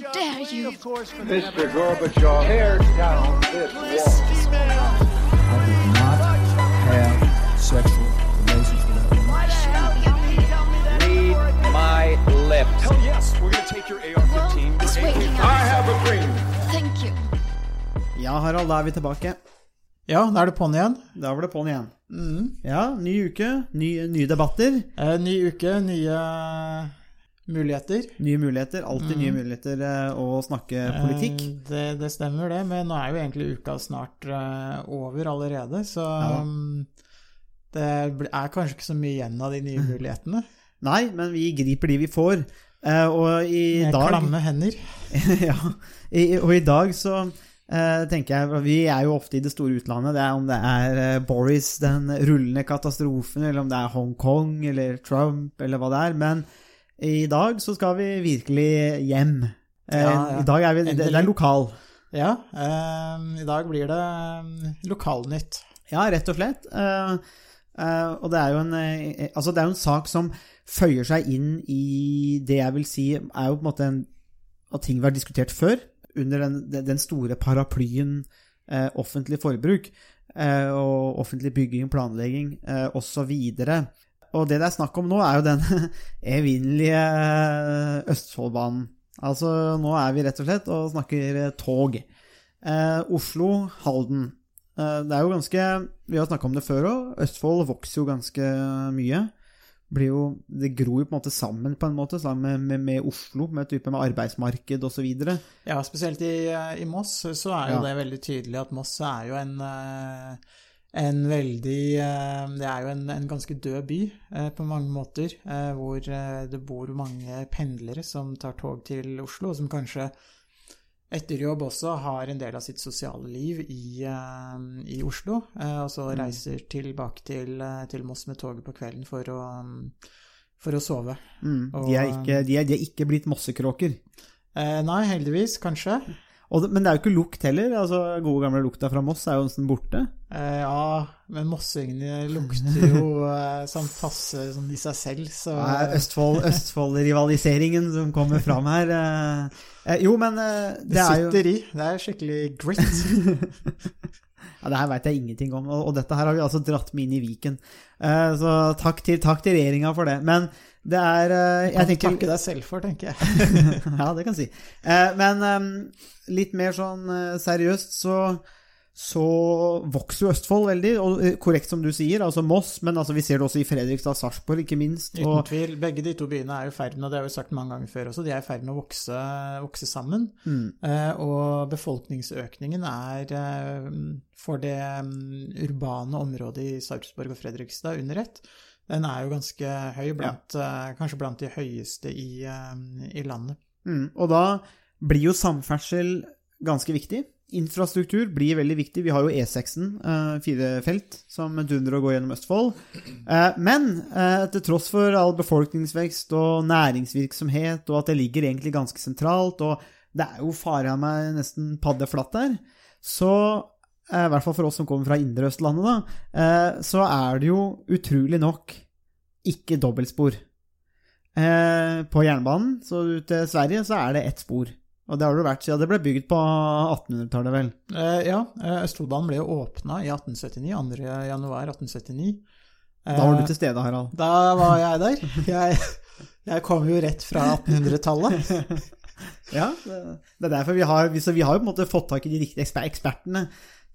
dare you? Mr. Gorbachev, tear down this wall. I did not have sexual relations with that woman. Read my lips. Hell yes, we're gonna take your AR-15. Well, I have a dream. Thank you. Ja, Harald, da er vi tilbake. Ja, da er det på'n igjen. Da var det på'n igjen. Ja, ny uke, nye, nye debatter, Eh, ny uke, nye muligheter. nye muligheter. Alltid nye muligheter eh, å snakke politikk. Eh, det, det stemmer, det. Men nå er jo egentlig uka snart eh, over allerede, så Ja. um, det er kanskje ikke så mye igjen av de nye mulighetene. Nei, men vi griper de vi får. Og i Med dag klamme hender. ja, og i dag så tenker jeg Vi er jo ofte i det store utlandet. Det er Om det er Boris, den rullende katastrofen, eller om det er Hongkong eller Trump, eller hva det er. Men i dag så skal vi virkelig hjem. Eh, Ja, ja. I dag er vi det, det er lokal. Ja, eh, i dag blir det um, lokalnytt. Ja, rett og slett. Eh, eh, og det er jo en eh, Altså, det er jo en sak som føyer seg inn i det jeg vil si er jo på en måte en, at ting vi har diskutert før, under den, den store paraplyen eh, offentlig forbruk eh, og offentlig bygging, planlegging eh, osv. Og det det er snakk om nå, er jo den evinnelige eh, Østfoldbanen. Altså, nå er vi rett og slett og snakker eh, tog. Eh, Oslo-Halden. Eh, Det er jo ganske Vi har snakka om det før òg. Østfold vokser jo ganske mye. Blir jo, det gror jo på en måte sammen, på en måte, sammen med, med, med Oslo, med type med arbeidsmarked osv. Ja, spesielt i, i Moss så er jo Ja. det veldig tydelig at Moss er jo en, eh, en veldig eh, Det er jo en, en ganske død by eh, på mange måter, eh, hvor det bor mange pendlere som tar tog til Oslo, og som kanskje etter jobb også har en del av sitt sosiale liv i, eh, i Oslo, og så reiser tilbake til, til Moss med toget på kvelden for å, for å sove. Mm. De, er ikke, de, er, de er ikke blitt mossekråker. Nei, heldigvis, kanskje. Og, det- men det er jo ikke lukt heller. altså Gode gamle lukta fra Moss er jo nesten borte. Eh, ja, men mossingene lukter jo eh, sånn passe sånn i seg selv, så Det er Østfold- Østfold-rivaliseringen som kommer fram her. eh. Eh, Jo, men eh, det, det er jo sitter i. Det er skikkelig grit. Ja, det her veit jeg ingenting om, og, og dette her har vi altså dratt med inn i Viken. Uh, så takk til, takk til regjeringa for det. Men det er eh, Kan Jeg du tenker takke deg selv for, tenker jeg. Ja, det kan si. Eh, men litt mer sånn seriøst, så så vokser jo Østfold veldig, og eh, korrekt som du sier, altså Moss, men altså vi ser det også i Fredrikstad, Sarpsborg, ikke minst. Uten Og, tvil. Begge de to byene er i ferd med, og det har vi sagt mange ganger før også, de er i ferd med å vokse, vokse sammen. mm, Eh, og befolkningsøkningen er eh, for det um, urbane området i Sarpsborg og Fredrikstad under ett. Den er jo ganske høy, blant, eh, kanskje blant de høyeste i, eh, i landet. mm, og da blir jo samferdsel ganske viktig. Infrastruktur blir veldig viktig. Vi har jo E6-en, eh, fire felt, som dundrer og går gjennom Østfold. Eh, men eh, til tross for all befolkningsvekst og næringsvirksomhet, og at det ligger egentlig ganske sentralt, og det er jo fare av meg nesten paddeflatt der, så i hvert fall for oss som kommer fra indre Østlandet, da, så er det jo utrolig nok ikke dobbeltspor. På jernbanen, så ut til Sverige, så er det ett spor. Og det har det vært siden det ble bygd på 1800-tallet, vel. Eh, ja, eh, Østfoldbanen ble jo åpna i 1879, 2. januar 1879. Da var Eh, du til stede, Harald. Da var jeg der. Jeg, jeg kom jo rett fra 1800-tallet. Ja, det, er derfor vi har vi- Så vi har jo på en måte fått tak i de riktige eksper ekspertene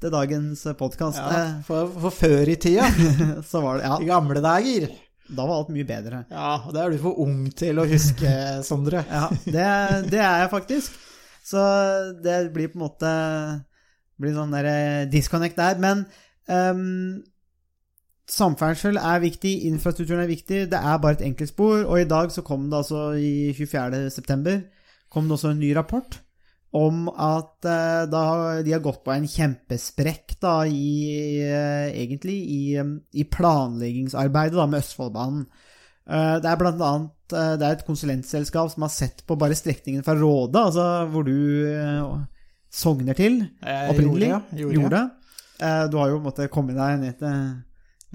til dagens podkast. Ja, for, for før i tida, Så var det i gamle dager. da var alt mye bedre. Ja, og det er du for ung til å huske, Sondre. Ja, det, det er jeg faktisk. Så det blir på en måte blir sånn der eh, disconnect der. Men um, samferdsel er viktig, infrastrukturen er viktig. Det er bare et enkeltspor. Og i dag så kom det altså i 24. september kom det også en ny rapport om at uh, da de har gått på en kjempesprekk da i uh, egentlig i, um, i planleggingsarbeidet da med Østfoldbanen. Eh, Det er blant annet eh, det er et konsulentselskap som har sett på bare strekningen fra Råde, altså hvor du eh, sogner til opprinnelig. Eh, Du har jo måttet komme deg ned til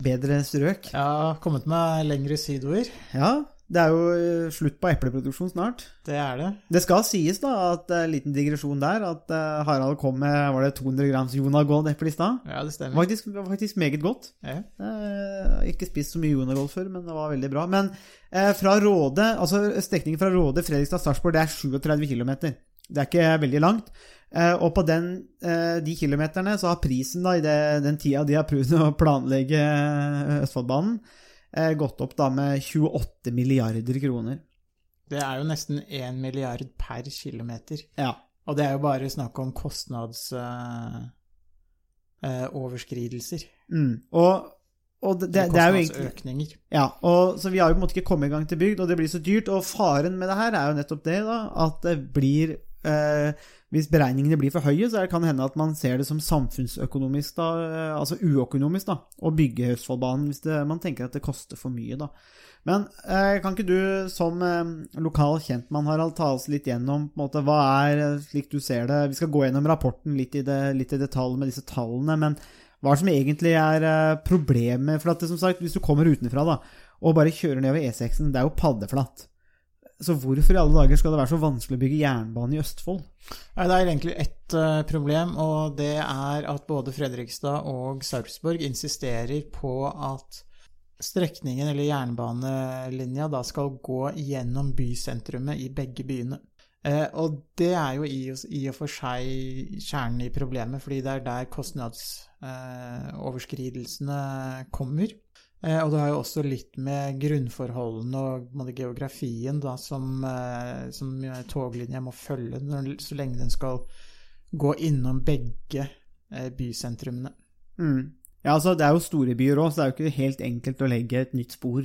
bedre strøk. Ja, kommet meg lengre sydover. Ja, Det er jo eh, slutt på epleproduksjon snart. Det er det. Det skal sies, da, at en liten digresjon der, at eh, Harald kom med var det 200 grams Jonagold-eple i stad. Ja, det stemmer. Faktisk, faktisk meget godt. Ja. Eh, ikke spist så mye Jonagold før, men det var veldig bra. Men eh, fra Råde, altså strekningen fra Råde, Fredrikstad, Sarpsborg, det er 37 km. Det er ikke veldig langt. Eh, og på den, eh, de kilometerne så har prisen, da, i det, den tida de har prøvd å planlegge Østfoldbanen, gått opp da med 28 milliarder kroner. Det er jo nesten 1 milliard per kilometer. Ja. Og det er jo bare snakk om kostnadsoverskridelser. Mm. Og, og det, det, det er jo egentlig Kostnadsøkninger. Ja, og, så vi har jo på en måte ikke kommet i gang til bygd, og det blir så dyrt. Og faren med det her er jo nettopp det, da, at det blir eh, Hvis beregningene blir for høye, så kan det hende at man ser det som samfunnsøkonomisk, da, eh, altså uøkonomisk, da, å bygge Østfoldbanen hvis det, man tenker at det koster for mye, da. Men eh, kan ikke du som eh, lokal kjentmann, Harald, ta oss litt gjennom måte, hva er, eh, slik du ser det Vi skal gå gjennom rapporten litt i, det, litt i detalj med disse tallene, men hva som egentlig er problemet? For at som sagt, hvis du kommer utenfra da, og bare kjører nedover E6-en, det er jo paddeflatt. Så hvorfor i alle dager skal det være så vanskelig å bygge jernbane i Østfold? Nei, Det er egentlig ett eh, problem, og det er at både Fredrikstad og Sarpsborg insisterer på at strekningen, eller jernbanelinja, da skal gå gjennom bysentrumet i begge byene. Eh, og det er jo i, i og for seg kjernen i problemet, fordi det er der kostnadsoverskridelsene kommer. Eh, og det har jo også litt med grunnforholdene og geografien da, som, eh, som toglinja må følge når, så lenge den skal gå innom begge eh, bysentrumene. Mm. Ja, altså Det er jo store byer òg, så det er jo ikke helt enkelt å legge et nytt spor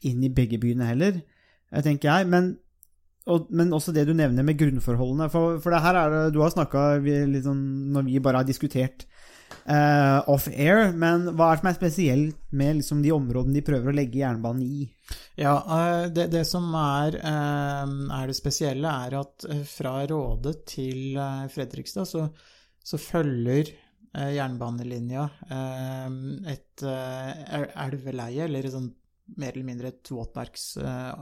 inn i begge byene heller, tenker jeg. Men, og, men også det du nevner med grunnforholdene. For, for det her er det, Du har snakka sånn, når vi bare har diskutert eh, off-air, men hva er det som er spesielt med liksom, de områdene de prøver å legge jernbanen i? Ja, eh, det, det som er, eh, er det spesielle, er at fra Råde til Fredrikstad så, så følger jernbanelinja et elveleie, eller et sånt mer eller mindre et våtmarks,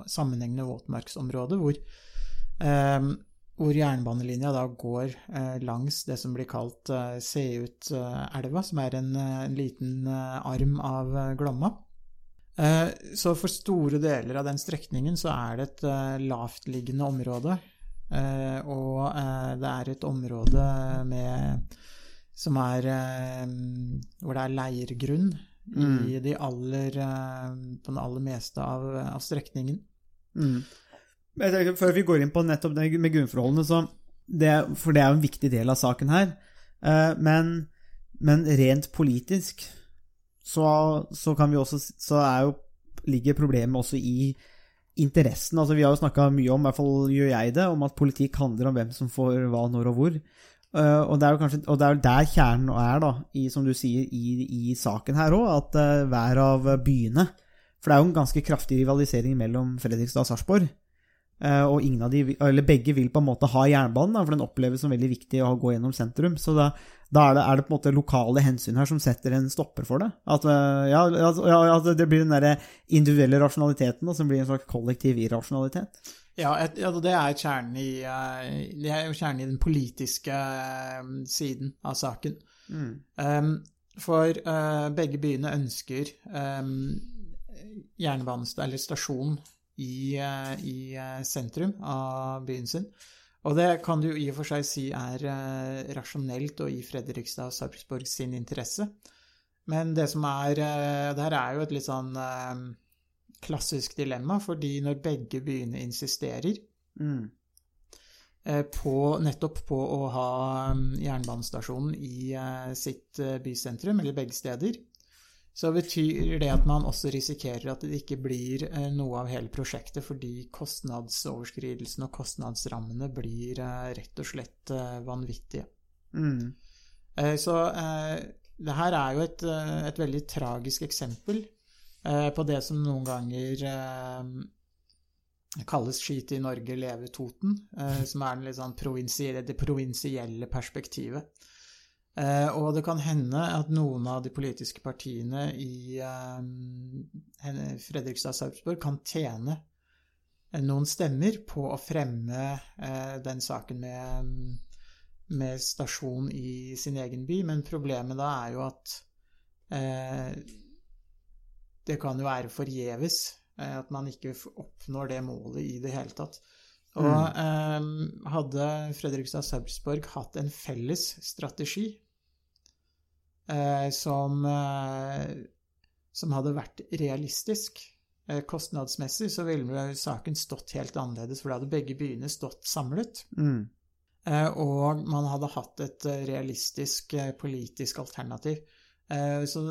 sammenhengende våtmarksområde, hvor, hvor jernbanelinja da går eh, langs det som blir kalt eh, Seutelva, som er en, eh, en liten eh, arm av Glomma. Eh, Så for store deler av den strekningen så er det et eh, lavtliggende område. Eh, Og det er et område med som er eh, Hvor det er leirgrunn i de aller på det aller meste av, av strekningen. Mm. Tenker, før vi går inn på nettopp det med grunnforholdene, så det, For det er jo en viktig del av saken her. Eh, men, men rent politisk så, så kan vi også Så jo, ligger problemet også i interessen. Altså, vi har jo snakka mye om, i hvert fall gjør jeg det, om at politikk handler om hvem som får hva, når og hvor. Uh, og, det kanskje, og det er jo der kjernen er, da, i, som du sier, i, i saken her òg, at uh, hver av byene For det er jo en ganske kraftig rivalisering mellom Fredrikstad og Sarpsborg. Eh, og ingen av de, eller begge vil på en måte ha jernbanen, da, for den oppleves som veldig viktig å gå gjennom sentrum. Så da, da er, det, er det på en måte lokale hensyn her som setter en stopper for det. At, eh, ja, at, ja, at det blir den der individuelle rasjonaliteten da, som blir en slags kollektiv irrasjonalitet. Ja, et, ja, det er kjernen i eh, Det er jo kjernen i den politiske siden av saken. Um, for uh, begge byene ønsker um, jernbanen, eller stasjon i, eh, i eh, sentrum av byen sin. Og det kan du i og for seg si er eh, rasjonelt og i Fredrikstad og Sarpsborg sin interesse. Men det som er Det her er jo et litt sånn klassisk dilemma, fordi når begge byene insisterer Mm. på, nettopp på å ha mm, jernbanestasjonen i sitt bysentrum, eller begge steder, så betyr det at man også risikerer at det ikke blir eh, noe av hele prosjektet, fordi kostnadsoverskridelsene og kostnadsrammene blir eh, rett og slett eh, vanvittige. Mm. Så det her er jo et, et veldig tragisk eksempel på det som noen ganger kalles skit i Norge, leve Toten, som er litt sånn provinsielle, det provinsielle perspektivet. Eh, og det kan hende at noen av de politiske partiene i eh, Fredrikstad og Sarpsborg kan tjene noen stemmer på å fremme eh, den saken med, med stasjon i sin egen by, men problemet da er jo at eh, det kan jo være forgjeves. eh, At man ikke oppnår det målet i det hele tatt. Og eh, hadde Fredrikstad Sarpsborg hatt en felles strategi eh, som, eh, som hadde vært realistisk eh, kostnadsmessig, så ville saken stått helt annerledes, for da hadde begge byene stått samlet. Mm. Eh, og man hadde hatt et eh, realistisk eh, politisk alternativ. Eh, Så,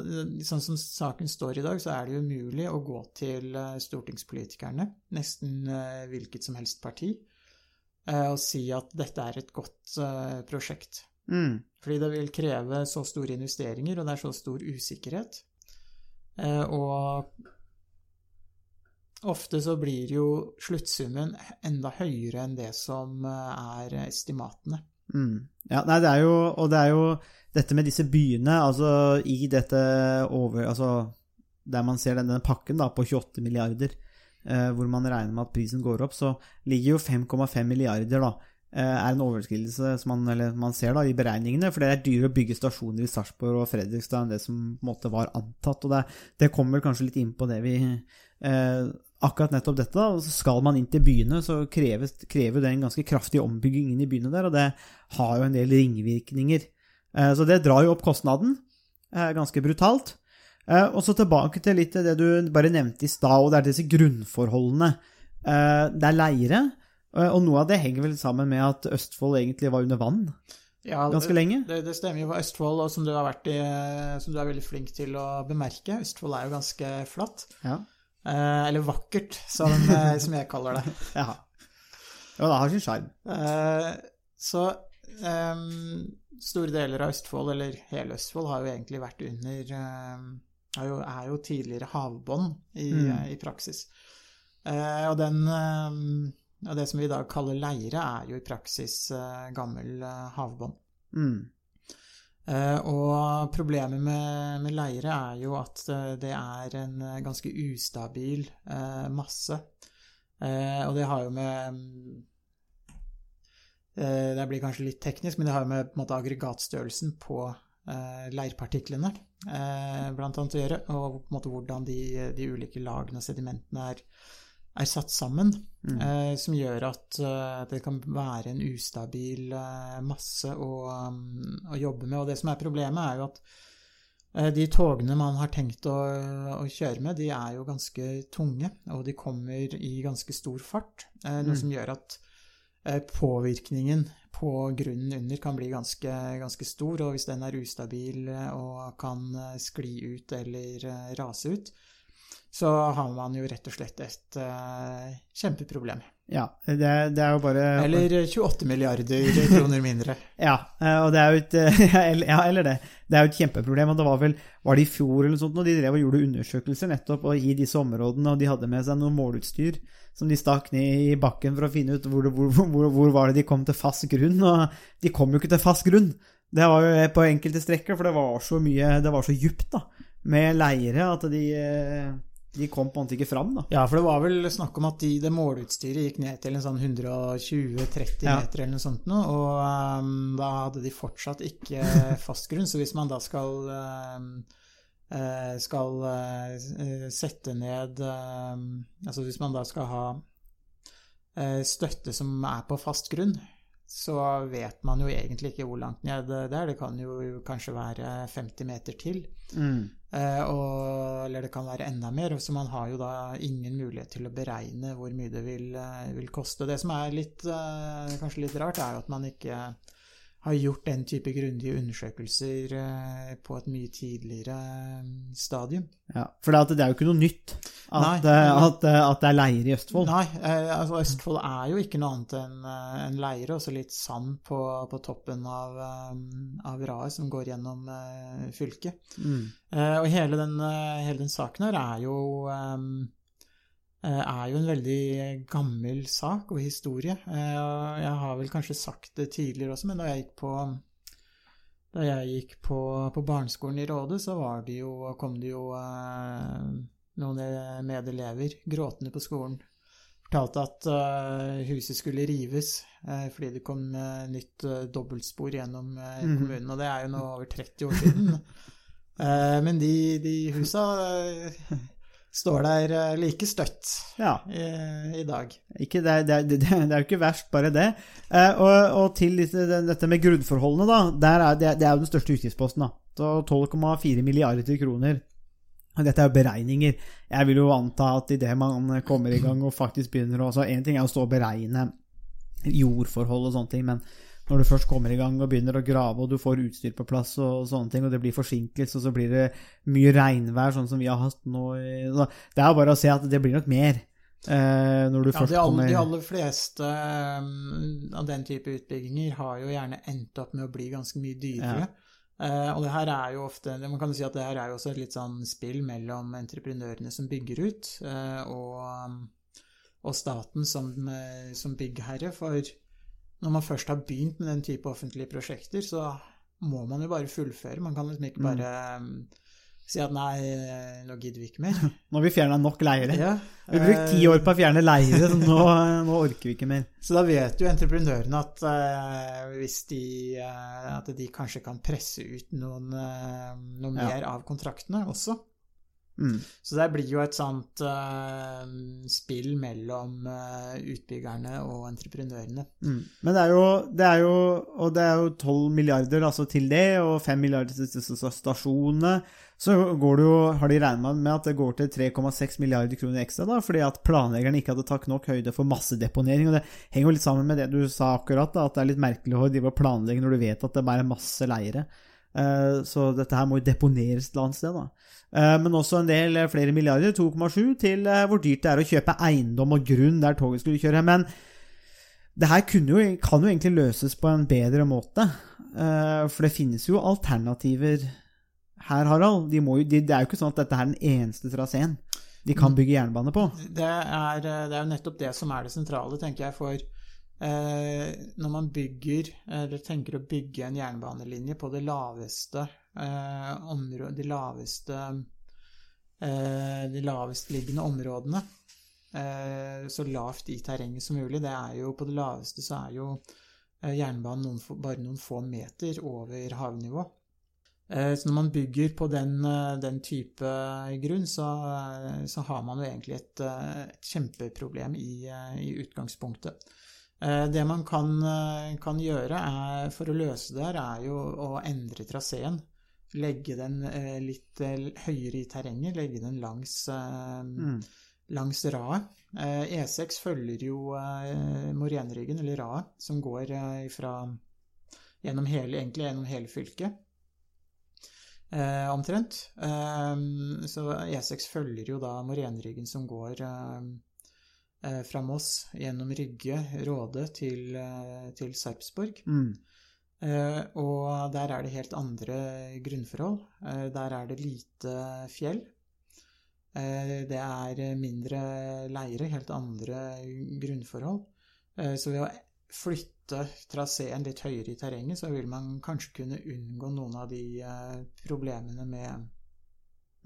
sånn som saken står i dag, så er det umulig å gå til eh, stortingspolitikerne, nesten eh, hvilket som helst parti, eh, og si at dette er et godt eh, prosjekt. Mm. Fordi det vil kreve så store investeringer, og det er så stor usikkerhet. Eh, Og ofte så blir jo sluttsummen enda høyere enn det som eh, er estimatene. Mm. Ja, nei, det er jo Og det er jo dette med disse byene, altså i dette over Altså der man ser denne pakken da på 28 milliarder, eh, hvor man regner med at prisen går opp, så ligger jo 5,5 milliarder da er en overskridelse som man, eller man ser da i beregningene, for det er dyrere å bygge stasjoner i Sarpsborg og Fredrikstad enn det som på en måte var antatt. og Det, det kommer kanskje litt inn på det vi eh, Akkurat nettopp dette, da. så Skal man inn til byene, så kreves, krever det en ganske kraftig ombygging inn i byene der, og det har jo en del ringvirkninger. Eh, så det drar jo opp kostnaden eh, ganske brutalt. Eh, Og så tilbake til litt det du bare nevnte i stad, og det er disse grunnforholdene. Eh, Det er leire, eh, og noe av det henger vel sammen med at Østfold egentlig var under vann Ja, ganske lenge. Det, det stemmer jo Østfold, og som du, i, som du er veldig flink til å bemerke. Østfold er jo ganske flatt. Ja. Eh, eller vakkert, som, eh, som jeg kaller det. ja. Ja, det har sin sjarm. Eh, så eh, store deler av Østfold, eller hele Østfold, har jo egentlig vært under er, jo, er jo tidligere havbånd i, Mm. i praksis. Eh, og den og det som vi i dag kaller leire, er jo i praksis eh, gammel eh, havbånd. Mm. Eh, og problemet med, med leire er jo at det er en ganske ustabil masse. Og det har jo med mm, Det blir kanskje litt teknisk, men det har jo med på måte, aggregatstørrelsen på leirpartiklene blant annet å gjøre, og på en måte hvordan de, de ulike lagene og sedimentene er, er satt sammen, Mm. eh, som gjør at uh, det kan være en ustabil uh, masse å, um, å jobbe med. Og det som er problemet, er jo at uh, de togene man har tenkt å, å kjøre med, de er jo ganske tunge, og de kommer i ganske stor fart. Noe Mm. som gjør at påvirkningen på grunnen under kan bli ganske, ganske stor, og hvis den er ustabil og kan skli ut eller rase ut, så har man jo rett og slett et uh, kjempeproblem. Ja, det, det er jo bare Eller 28 milliarder kroner mindre. Ja, eh, og det er jo et Ja, eller det. Det er jo et kjempeproblem. Og det var vel Var det i fjor eller noe sånt når de drev og gjorde undersøkelser nettopp og i disse områdene, og de hadde med seg noe måleutstyr som de stakk ned i bakken for å finne ut hvor, hvor, hvor, hvor var det de kom til fast grunn. Og de kom jo ikke til fast grunn. Det var jo på enkelte strekker, for det var så mye Det var så djupt, da, med leire, at de eh, de kom på en måte ikke fram, da. Ja, for det var vel snakk om at de, det måleutstyret gikk ned til en sånn 120-30 Ja. meter eller noe sånt nå, og um, da hadde de fortsatt ikke fast grunn. Så hvis man da skal eh, skal uh, sette ned um, Altså hvis man da skal ha uh, støtte som er på fast grunn, så vet man jo egentlig ikke hvor langt ned det er. Det kan jo kanskje være 50 meter til. Mm. Eh, og, eller det kan være enda mer, så man har jo da ingen mulighet til å beregne hvor mye det vil, eh, vil koste. Det som er litt, eh, kanskje litt rart, er jo at man ikke har gjort den type grundige undersøkelser eh, på et mye tidligere eh, stadium. Ja, for det, er jo ikke noe nytt at, Nei. eh, at, at det er leire i Østfold. Nei, altså Østfold er jo ikke noe annet enn en leire og så litt sand på, på toppen av, av raet som går gjennom fylket. Mm. Og hele den, hele den saken her er jo er jo en veldig gammel sak og historie. Eh, jeg har vel kanskje sagt det tidligere også, men da jeg gikk på da jeg gikk på, på barneskolen i Råde, så var det jo, kom det jo eh, noen medelever gråtende på skolen fortalte at eh, huset skulle rives eh, fordi det kom eh, nytt eh, dobbeltspor gjennom eh, Mhm. kommunen, og det er jo nå over 30 år siden. Eh, men de, de husa eh, står der eh, like støtt Ja. i, i dag. Ikke, det, er- det, er- det, er- jo ikke verst, bare det. Eh, og, og til dette, med grunnforholdene, da. Er, det, er jo den største utgiftsposten. da. 12,4 milliarder kroner. Dette er jo beregninger. Jeg vil jo anta at idet man kommer i gang og faktisk begynner å altså Én ting er å stå og beregne jordforhold og sånne ting, men når du først kommer i gang og begynner å grave, og du får utstyr på plass og sånne ting, og det blir forsinkelse, og så blir det mye regnvær, sånn som vi har hatt nå Det er bare å se at det blir nok mer. eh, når du Ja, først de, kommer de aller fleste um, av den type utbygginger har jo gjerne endt opp med å bli ganske mye dyrere. Eh, og det her er jo ofte Man kan jo si at det her er jo også et litt sånn spill mellom entreprenørene som bygger ut, uh, og, og staten som, eh, som byggherre. For når man først har begynt med den type offentlige prosjekter, så må man jo bare fullføre. Man kan liksom ikke bare mm. si at nei, nå gidder vi ikke mer. Nå har vi fjerna nok leire. Ja, Vi har brukt ti eh, år på å fjerne leire, så nå, nå orker vi ikke mer. Så da vet jo entreprenørene at eh, hvis de At de kanskje kan presse ut noen, noe Ja. mer av kontraktene også. Mm. Så det blir jo et sånt uh, spill mellom uh, utbyggerne og entreprenørene. Mm. Men det er, jo, det er jo Og det er jo 12 milliarder altså, til det, og 5 milliarder til stasjonene. Så går det jo, har de regna med at det går til 3,6 milliarder kroner ekstra, da, fordi at planleggerne ikke hadde tatt nok høyde for massedeponering. og Det henger jo litt sammen med det du sa akkurat, da, at det er litt merkelig å drive og planlegge når du vet at det bare er masse leire. Uh, Så dette her må jo deponeres et eller annet sted, da. Eh, Men også en del eh, flere milliarder, 2,7, til eh, hvor dyrt det er å kjøpe eiendom og grunn der toget skulle kjøre. Men det her jo, kan jo egentlig løses på en bedre måte. For det finnes jo alternativer her, Harald. De må jo, de, det er jo ikke sånn at dette er den eneste traseen de kan bygge jernbane på. Det er, det er jo nettopp det som er det sentrale, tenker jeg, for når man bygger, eller tenker å bygge en jernbanelinje på det laveste eh, områ- de laveste eh, de lavestliggende områdene, eh, så lavt i terrenget som mulig, det er jo på det laveste så er jo eh, jernbanen noen, bare noen få meter over havnivå. Eh, Så når man bygger på den, eh, den type grunn, så, eh, så har man jo egentlig et, eh, et kjempeproblem i, eh, i utgangspunktet. Eh, Det man kan, eh, kan gjøre er, for å løse det her, er jo å endre traseen. Legge den eh, litt høyere i terrenget, legge den langs, Mm. langs raet. Eh, E6 følger jo Morenryggen, eller raet, som går ifra, gjennom hele, egentlig gjennom hele fylket. Eh, omtrent. Eh, så E6 følger jo da Morenryggen som går eh, fra Moss gjennom Rygge, Råde til, eh, til Sarpsborg. Mm. Eh, og der er det helt andre grunnforhold. Eh, der er det lite fjell. Eh, det er mindre leire, helt andre grunnforhold. Eh, så ved å flytte traseen litt høyere i terrenget, så vil man kanskje kunne unngå noen av de eh, problemene med,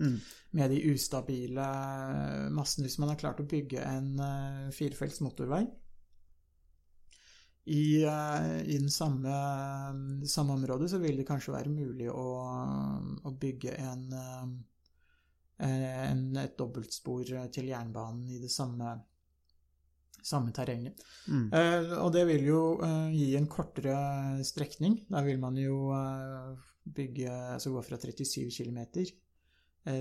Mm. med de ustabile massene. Hvis man har klart å bygge en eh, firefelts motorvei i, eh, i den samme, samme området, så vil det kanskje være mulig å, å bygge en, eh, en, et dobbeltspor til jernbanen i det samme, samme terrenget. Mm. Eh, og det vil jo eh, gi en kortere strekning. Da vil man jo eh, bygge, altså gå fra 37 km,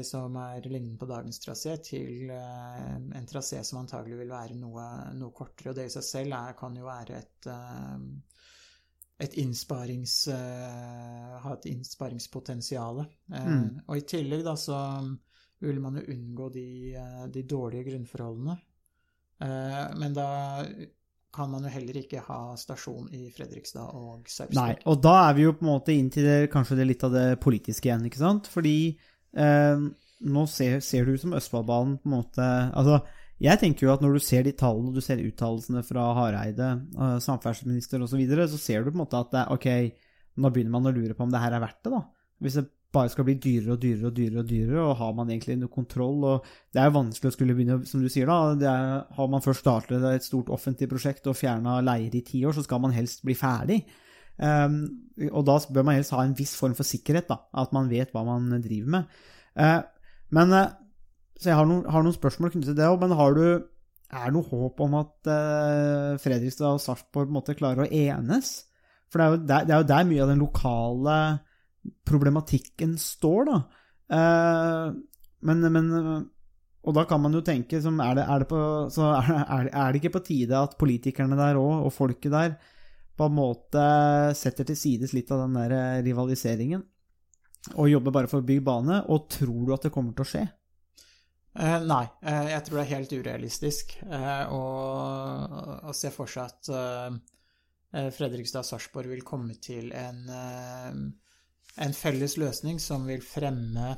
som er lignende på dagens trasé, til eh, en trasé som antagelig vil være noe, noe kortere. Og det i seg selv er, kan jo være et eh, et innsparings, eh, ha et innsparingspotensial. Eh, Mm. Og i tillegg da så vil man jo unngå de, eh, de dårlige grunnforholdene. Eh, men da kan man jo heller ikke ha stasjon i Fredrikstad og Nei, og da er vi jo på en måte inn til det, kanskje det litt av det politiske igjen, ikke sant? Fordi eh, nå ser, ser du ut som Østfoldbanen på en måte Altså, jeg tenker jo at når du ser de tallene, du ser uttalelsene fra Hareide, eh, samferdselsminister osv., så, videre, så ser du på en måte at det, ok, nå begynner man å lure på om det her er verdt det, da. Hvis det bare skal bli dyrere og dyrere og dyrere, og dyrere, og har man egentlig noe kontroll? og Det er jo vanskelig å skulle begynne, som du sier da, det er, har man først startet et stort offentlig prosjekt og fjerna leier i ti år, så skal man helst bli ferdig. Um, og da bør man helst ha en viss form for sikkerhet, da, at man vet hva man driver med. Uh, men uh, Så jeg har noen, har noen spørsmål knyttet til det òg, men har du er det noe håp om at uh, Fredrikstad og Sarpsborg klarer å enes? For det er, der, det er jo der mye av den lokale problematikken står, da. Uh, men, men, Og da kan man jo tenke som, er, det, er, det på, er, er, det, ikke på tide at politikerne der òg, og folket der, på en måte setter til sides litt av den der rivaliseringen? Og jobber bare for å bygge bane? Og tror du at det kommer til å skje? Uh, nei, uh, jeg tror det er helt urealistisk uh, å, å, se for seg at Fredrikstad og Sarpsborg vil komme til en, en, felles løsning som vil fremme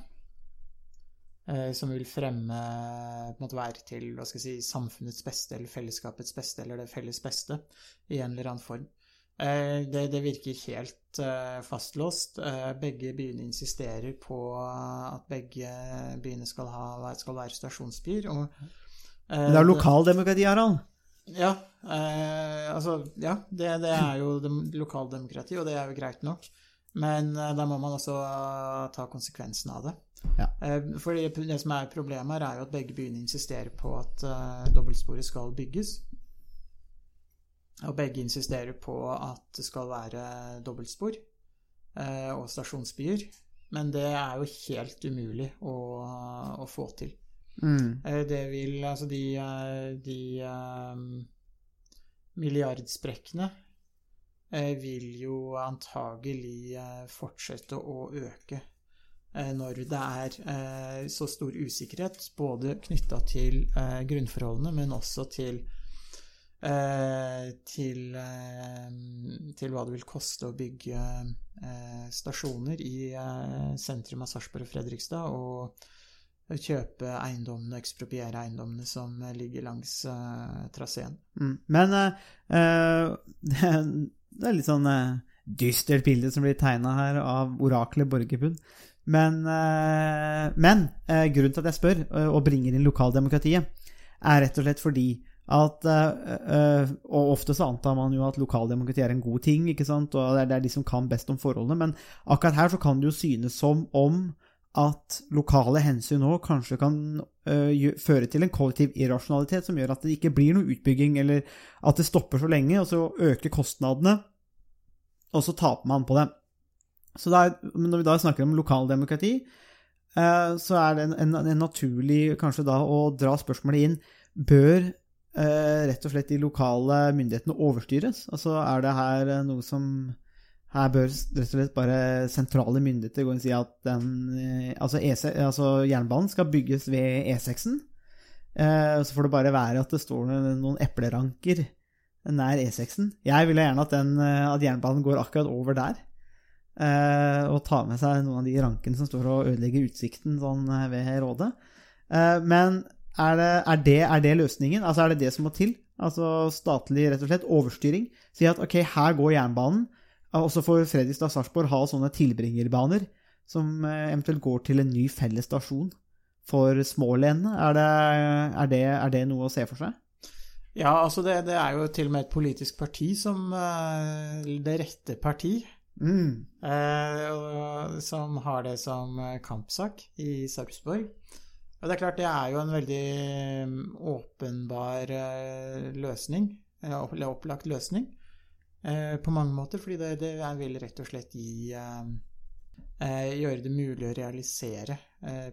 som vil fremme på en måte være til si, samfunnets beste eller fellesskapets beste eller det felles beste i en eller annen form. Eh, det, det, virker helt uh, fastlåst. Uh, begge byene insisterer på at begge byene skal, ha, skal være stasjonsbyer. Og, uh, det er lokaldemokrati, Harald? Ja. altså, ja, det, det er jo lokaldemokrati, og det er jo greit nok. Men da må man også ta konsekvensen av det. Ja. fordi det som er problemet her, er jo at begge byene insisterer på at dobbeltsporet skal bygges. Og begge insisterer på at det skal være dobbeltspor eh, og stasjonsbyer. Men det er jo helt umulig å, å få til. Mm. Eh, det vil Altså, de, eh, de milliardsprekkene eh, vil jo antagelig fortsette å øke når det er så stor usikkerhet, både knytta til grunnforholdene, men også til til, eh, til, hva det vil koste å bygge eh, stasjoner i sentrum av Sarpsborg og Fredrikstad, og kjøpe eiendommene, ekspropriere eiendommene som ligger langs traseen. Mm. Men uh, det er litt sånn uh, dystert bilde som blir tegna her av oraklet Borgerpund. Men, uh, men grunnen til at jeg spør, og bringer inn lokaldemokratiet, er rett og slett fordi at, uh, og ofte så antar man jo at lokaldemokrati er en god ting, ikke sant? og det er, det er de som kan best om forholdene, men akkurat her så kan det jo synes som om at lokale hensyn nå kanskje kan uh, føre til en kollektiv irrasjonalitet som gjør at det ikke blir noe utbygging, eller at det stopper så lenge, og så øker kostnadene, og så taper man på det. Så er, når vi da snakker om lokaldemokrati, uh, så er det en, en, en naturlig kanskje da å dra spørsmålet inn Bør rett og slett de lokale myndighetene overstyres? Altså er det her eh, noe som her bør rett og slett bare sentrale myndigheter gå og si at den, eh, altså, E6, altså jernbanen skal bygges ved E6-en. Eh, så får det bare være at det står noen epleranker nær E6-en. Jeg ville gjerne at, den, eh, at, jernbanen går akkurat over der. Eh, og tar med seg noen av de rankene som står og ødelegger utsikten sånn ved Rådet. men er det, er, det, er det, løsningen? Altså Er det det som må til? Altså statlig rett og slett overstyring? Si at ok, her går jernbanen, og så får Fredrikstad og Sarpsborg ha sånne tilbringerbaner som eh, eventuelt går til en ny felles stasjon for smålenene. Er, er, er, det noe å se for seg? Ja, altså det, det, er jo til og med et politisk parti som uh, Det rette parti. Mm. Eh, som har det som kampsak i Sarpsborg. Og det er klart, det er jo en veldig mm, åpenbar eh, løsning, eh, eller opplagt løsning, eh, på mange måter. Fordi det, det vil rett og slett gi Gjøre det mulig å realisere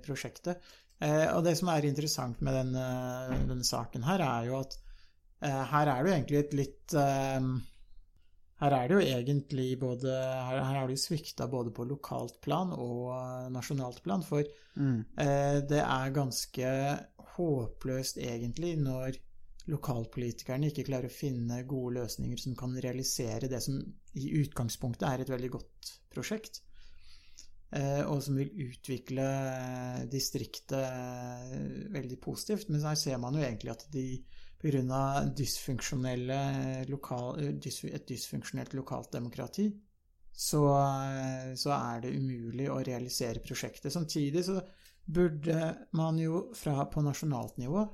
prosjektet. Og det som er interessant med denne, denne saken her, er jo at her er det jo egentlig et litt her er det jo egentlig både Her, her har de svikta både på lokalt plan og uh, nasjonalt plan, for mm. eh, det er ganske håpløst egentlig når lokalpolitikerne ikke klarer å finne gode løsninger som kan realisere det som i utgangspunktet er et veldig godt prosjekt, Eh, og som vil utvikle distriktet veldig positivt. Men her ser man jo egentlig at de pga. et dysfunksjonelt lokalt demokrati, så, eh, så er det umulig å realisere prosjektet. Samtidig så burde man jo fra på nasjonalt nivå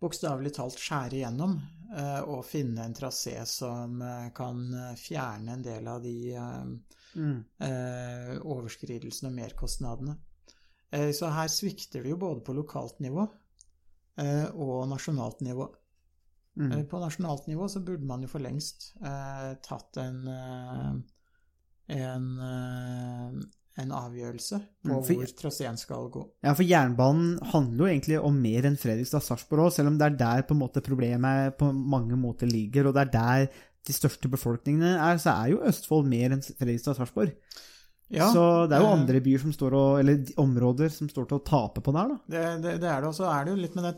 bokstavelig talt skjære igjennom eh, og finne en trasé som eh, kan eh, fjerne en del av de eh, Mm. eh, overskridelsene og merkostnadene. Eh, så her svikter det jo både på lokalt nivå eh, og nasjonalt nivå. Mm. Eh, På nasjonalt nivå så burde man jo for lengst eh, tatt en, eh, en, eh, en avgjørelse på Mm, for- hvor traseen skal gå. Ja, for jernbanen handler jo egentlig om mer enn Fredrikstad-Sarpsborg òg, selv om det er der på en måte problemet på mange måter ligger, og det er der de største befolkningene er, så er jo Østfold mer enn Fredrikstad-Sarpsborg. Ja, så det er jo andre byer som står og, eller områder som står til å tape på der, da. Det, det, det er det, og så er det jo litt med den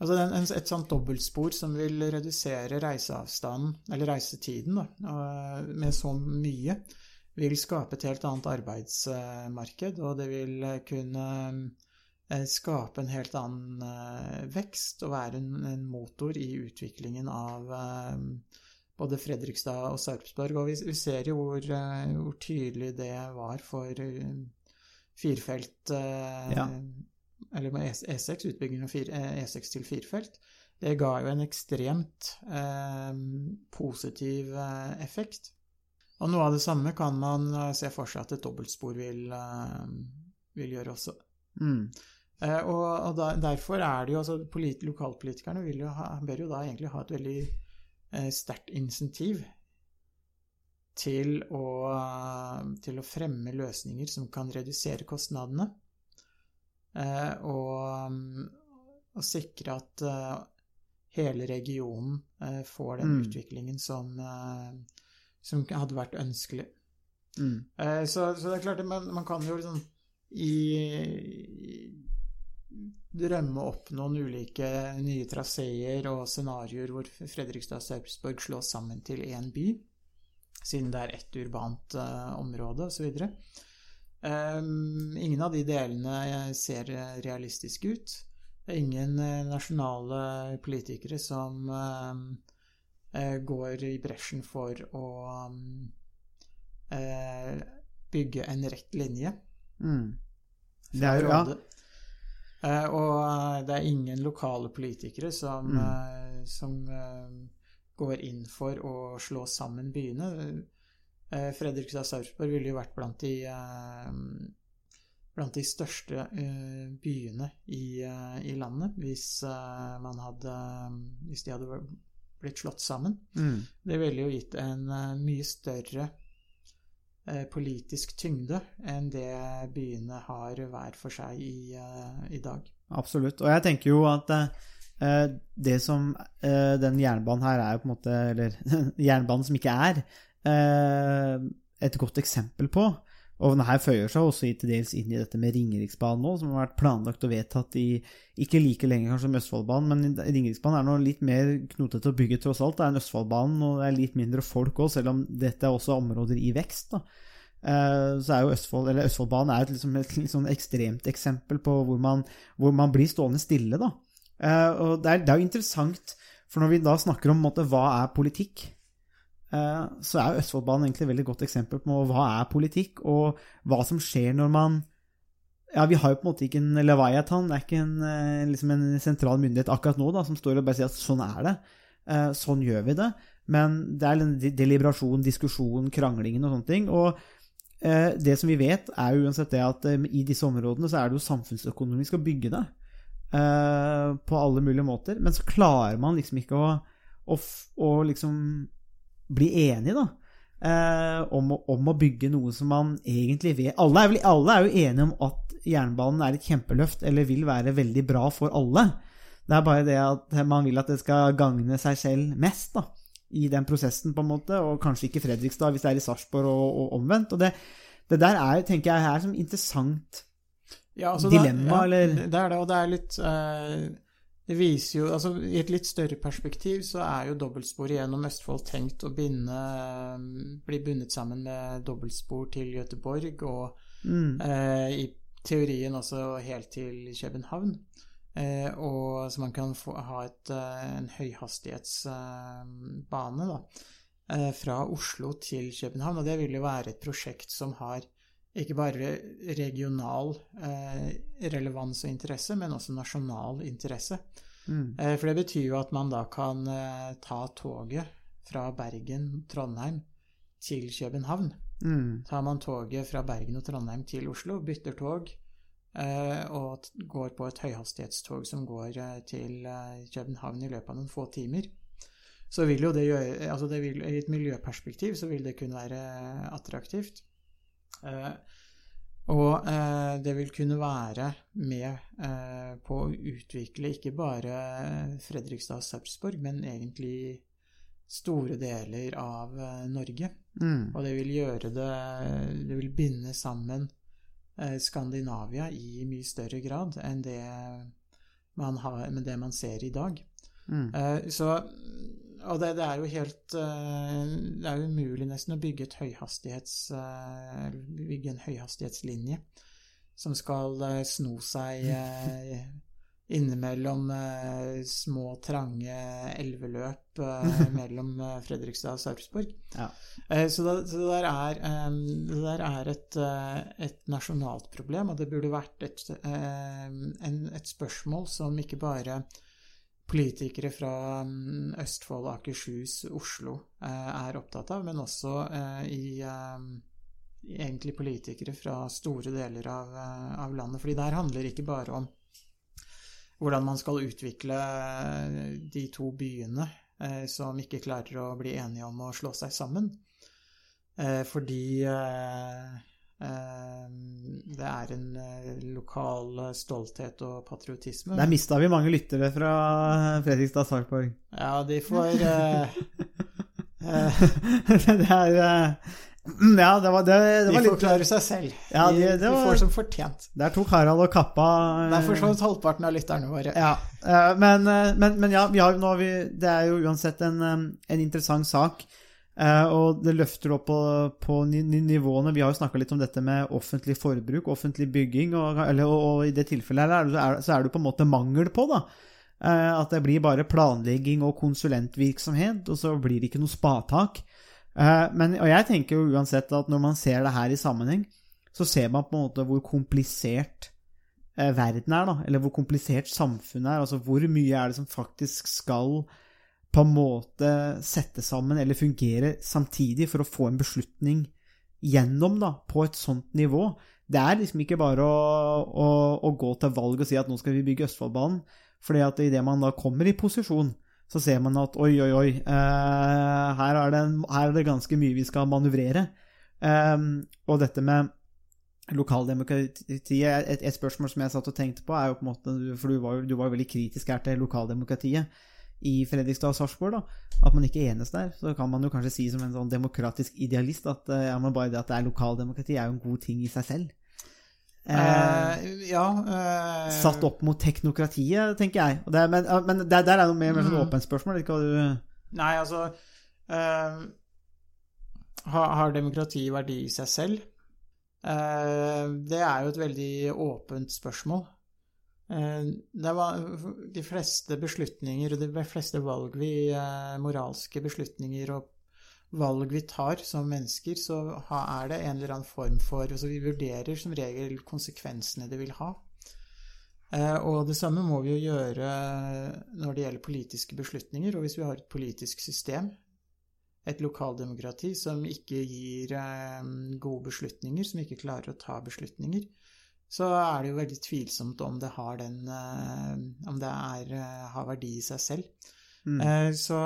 Altså den, en, et sånt dobbeltspor som vil redusere reiseavstanden, eller reisetiden, da, med så mye, vil skape et helt annet arbeidsmarked, og det vil kunne eh, skape en helt annen eh, vekst og være en, en motor i utviklingen av eh, både Fredrikstad og Sarpsborg. Og vi, vi ser jo hvor, eh, hvor tydelig det var for eh, firefelt eh, Ja. Eller med E- E6, utbygging av eh, E6 til firefelt. Det ga jo en ekstremt eh, positiv eh, effekt. Og noe av det samme kan man eh, se for seg at et dobbeltspor vil, eh, vil gjøre også. Mm. Eh, og og da, derfor er det jo altså polit, Lokalpolitikerne jo ha, bør jo da egentlig ha et veldig eh, sterkt insentiv til å, til å fremme løsninger som kan redusere kostnadene. Eh, og, mm, og sikre at eh, hele regionen eh, får den Mm. utviklingen som, som hadde vært ønskelig. Mm. Eh, Så, så det er klart, man, man kan jo liksom i, drømme opp noen ulike nye traseer og scenarioer hvor Fredrikstad og Sarpsborg slås sammen til én by, siden det er ett urbant uh, område osv. Um, ingen av de delene ser realistiske ut. Det er ingen eh, nasjonale politikere som eh, eh, går i bresjen for å um, eh, bygge en rett linje. Mm. Det er jo, ja. Og det er ingen lokale politikere som, Mm. som går inn for å slå sammen byene. Eh, Fredrikstad Sarpsborg ville jo vært blant de, eh, blant de største eh, byene i, i landet hvis, eh, man hadde, hvis de hadde blitt slått sammen. Mm. Det ville jo gitt en mye større eh, politisk tyngde enn det byene har hver for seg i, i dag. Absolutt. Og jeg tenker jo at eh, det som eh, den jernbanen her er på en måte Eller jernbanen som ikke er, et godt eksempel på. Og den her føyer seg også til dels inn i dette med Ringeriksbanen nå, som har vært planlagt og vedtatt i ikke like lenge kanskje som Østfoldbanen, men Ringeriksbanen er nå litt mer knotete å bygge tross alt. Det er en Østfoldbanen, og det er litt mindre folk òg, selv om dette er også områder i vekst. da. Eh, Så er jo Østfold, eller Østfoldbanen er et, liksom, et sånn ekstremt eksempel på hvor man, hvor man blir stående stille, da. Eh, Og det er, det er jo interessant, for når vi da snakker om måte, hva er politikk, eh, så er jo Østfoldbanen egentlig et veldig godt eksempel på hva er politikk, og hva som skjer når man ja, Vi har jo på en måte ikke en Leviathan, det er ikke en, eh, liksom en sentral myndighet akkurat nå da, som står og bare sier at sånn er det. Eh, Sånn gjør vi det. Men det er den deliberasjon, diskusjon, kranglingen og sånne ting. Og eh, det som vi vet, er jo uansett det at eh, i disse områdene så er det jo samfunnsøkonomisk å bygge det. eh, På alle mulige måter. Men så klarer man liksom ikke å, å, å liksom bli enige, da. eh, om, om å bygge noe som man egentlig vet alle er, alle er jo enige om at jernbanen er et kjempeløft, eller vil være veldig bra for alle. Det er bare det at man vil at det skal gagne seg selv mest, da. I den prosessen, på en måte, og kanskje ikke Fredrikstad hvis det er i Sarpsborg og, og omvendt. Og det, det der er, tenker jeg, er som interessant Ja, altså Dilemma, ja, eller? Det er det, og det er litt eh, Det viser jo Altså, i et litt større perspektiv så er jo dobbeltsporet gjennom Østfold tenkt å binde Bli bundet sammen med dobbeltspor til Göteborg, og mm, eh, i teorien også helt til København. Eh, og så man kan få, ha et, eh, en høyhastighetsbane, da. eh, fra Oslo til København. Og det vil jo være et prosjekt som har ikke bare regional eh, relevans og interesse, men også nasjonal interesse. Mm. Eh, For det betyr jo at man da kan eh, ta toget fra Bergen, Trondheim til København. Mm. Tar man toget fra Bergen og Trondheim til Oslo, bytter tog og går på et høyhastighetstog som går til København i løpet av noen få timer, så vil jo det gjøre altså det vil, I et miljøperspektiv så vil det kunne være attraktivt. Eh, og eh, det vil kunne være med eh, på å utvikle ikke bare Fredrikstad og Sarpsborg, men egentlig store deler av Norge. Mm. Og det vil gjøre det Det vil binde sammen Skandinavia i mye større grad enn det man, har, med det man ser i dag. Mm. Eh, så Og det, det er jo helt eh, Det er umulig nesten å bygge eh, Bygge en høyhastighetslinje som skal eh, sno seg innimellom små, trange elveløp mellom Fredrikstad og Sarpsborg. Ja. Så, det, så det der er, det der er et, et nasjonalt problem, og det burde vært et, et spørsmål som ikke bare politikere fra mm, Østfold, Akershus, Oslo eh, er opptatt av, men også eh, i eh, egentlig politikere fra store deler av, av landet. Fordi det handler det ikke bare om hvordan man skal utvikle de to byene som ikke klarer å bli enige om å slå seg sammen. Fordi det er en eh, lokal stolthet og patriotisme. Der mista vi mange lyttere fra Fredrikstad Sarpsborg. Ja, de får uh, uh, det er uh, Ja, det var, det, det De var litt seg selv. Ja, de, det- var... de får som fortjent. Der tok Harald og kappa Der Det er for så vidt halvparten av lytterne våre. Ja, eh, men, eh, men, men ja, vi har, har vi, det er jo uansett en, eh, en interessant sak. Eh, Og det løfter opp på, på ni, ni, nivåene. Vi har jo snakka litt om dette med offentlig forbruk, offentlig bygging, og, eller, og, og i det tilfellet her er, er, så er det på en måte mangel på, da. Eh, At det blir bare planlegging og konsulentvirksomhet, og så blir det ikke noe spatak. Eh, Men, og jeg tenker jo uansett at når man ser det her i sammenheng, så ser man på en måte hvor komplisert eh, verden er, da, eller hvor komplisert samfunnet er. Altså hvor mye er det som faktisk skal på en måte sette sammen eller fungere samtidig for å få en beslutning gjennom da, på et sånt nivå. Det er liksom ikke bare å, å, å gå til valg og si at nå skal vi bygge Østfoldbanen, fordi at idet man da kommer i posisjon, så ser man at oi, oi, oi, eh, her, er det, her er det ganske mye vi skal manøvrere. Eh, og dette med lokaldemokratiet et, et spørsmål som jeg satt og tenkte på, er jo på en måte For du var jo, du var jo veldig kritisk her til lokaldemokratiet i Fredrikstad og Sarpsborg. At man ikke enes der. Så kan man jo kanskje si som en sånn demokratisk idealist at eh, ja, bare det at det er lokaldemokrati, er jo en god ting i seg selv. Eh, uh, ja uh, satt opp mot teknokratiet, tenker jeg. Og det, men men det, der er noe mer, mer sånn Mm. åpent spørsmål. Ikke hva du Nei, altså uh, har, har demokrati verdi i seg selv? Det er jo et veldig åpent spørsmål. Eh, det var, de fleste beslutninger og de fleste valg vi eh, Moralske beslutninger og valg vi tar som mennesker, så er det en eller annen form for altså Vi vurderer som regel konsekvensene det vil ha. Eh, og det samme må vi jo gjøre når det gjelder politiske beslutninger. Og hvis vi har et politisk system, et lokaldemokrati, som ikke gir gode beslutninger, som ikke klarer å ta beslutninger, så er det jo veldig tvilsomt om det har den eh, Om det er, eh, har verdi i seg selv. Mm. Eh, så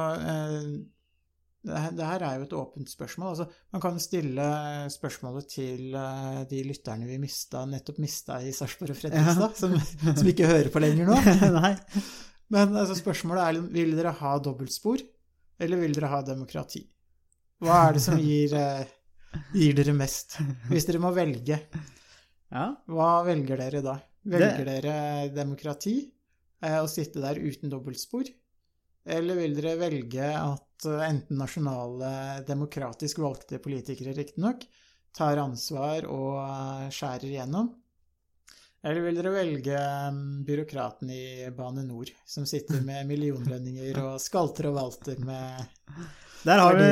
det her, er jo et åpent spørsmål. Altså, man kan stille spørsmålet til de lytterne vi mista, nettopp mista i Sarpsborg og Fredrikstad, som, som ikke hører på lenger nå. Men altså, spørsmålet er vil dere ha dobbeltspor, eller vil dere ha demokrati? Hva er det som gir, gir dere mest? Hvis dere må velge, Ja. hva velger dere da? Velger dere demokrati eh, og sitte der uten dobbeltspor? Eller vil dere velge at eh, enten nasjonale, demokratisk valgte politikere riktignok tar ansvar og eh, skjærer igjennom? Eller vil dere velge mm, byråkraten i Bane NOR, som sitter med millionlønninger og skalter og valter med Der har, vi,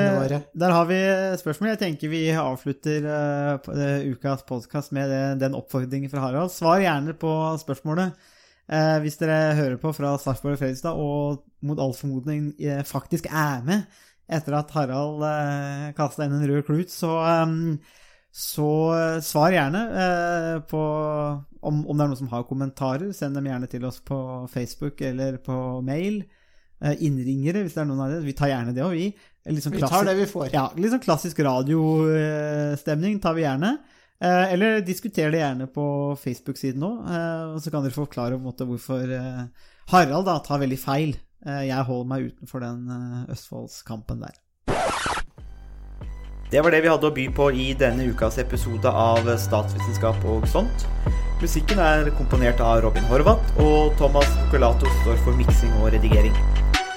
der har vi spørsmål. Jeg tenker vi avslutter uh, ukas podkast med det- den oppfordringen fra Harald. Svar gjerne på spørsmålet Uh, hvis dere hører på fra Sarpsborg og Fredrikstad og mot all formodning uh, faktisk er med etter at Harald uh, kasta inn en rød klut, så, um, så svar gjerne på om, om det er noen som har kommentarer. Send dem gjerne til oss på Facebook eller på mail. Innringere, hvis det er noen av dere. Vi tar gjerne det òg, vi. Sånn Vi tar det vi får. ja, litt sånn klassisk radiostemning tar vi gjerne. Eh, Eller diskuter det gjerne på Facebook-siden òg, og så kan dere forklare på en måte hvorfor eh, Harald da tar veldig feil. Eh, Jeg holder meg utenfor den eh, Østfoldskampen der. Det var det vi hadde å by på i denne ukas episode av Statsvitenskap og sånt. Musikken er komponert av Robin Horvath, og Thomas Vocolato står for miksing og redigering.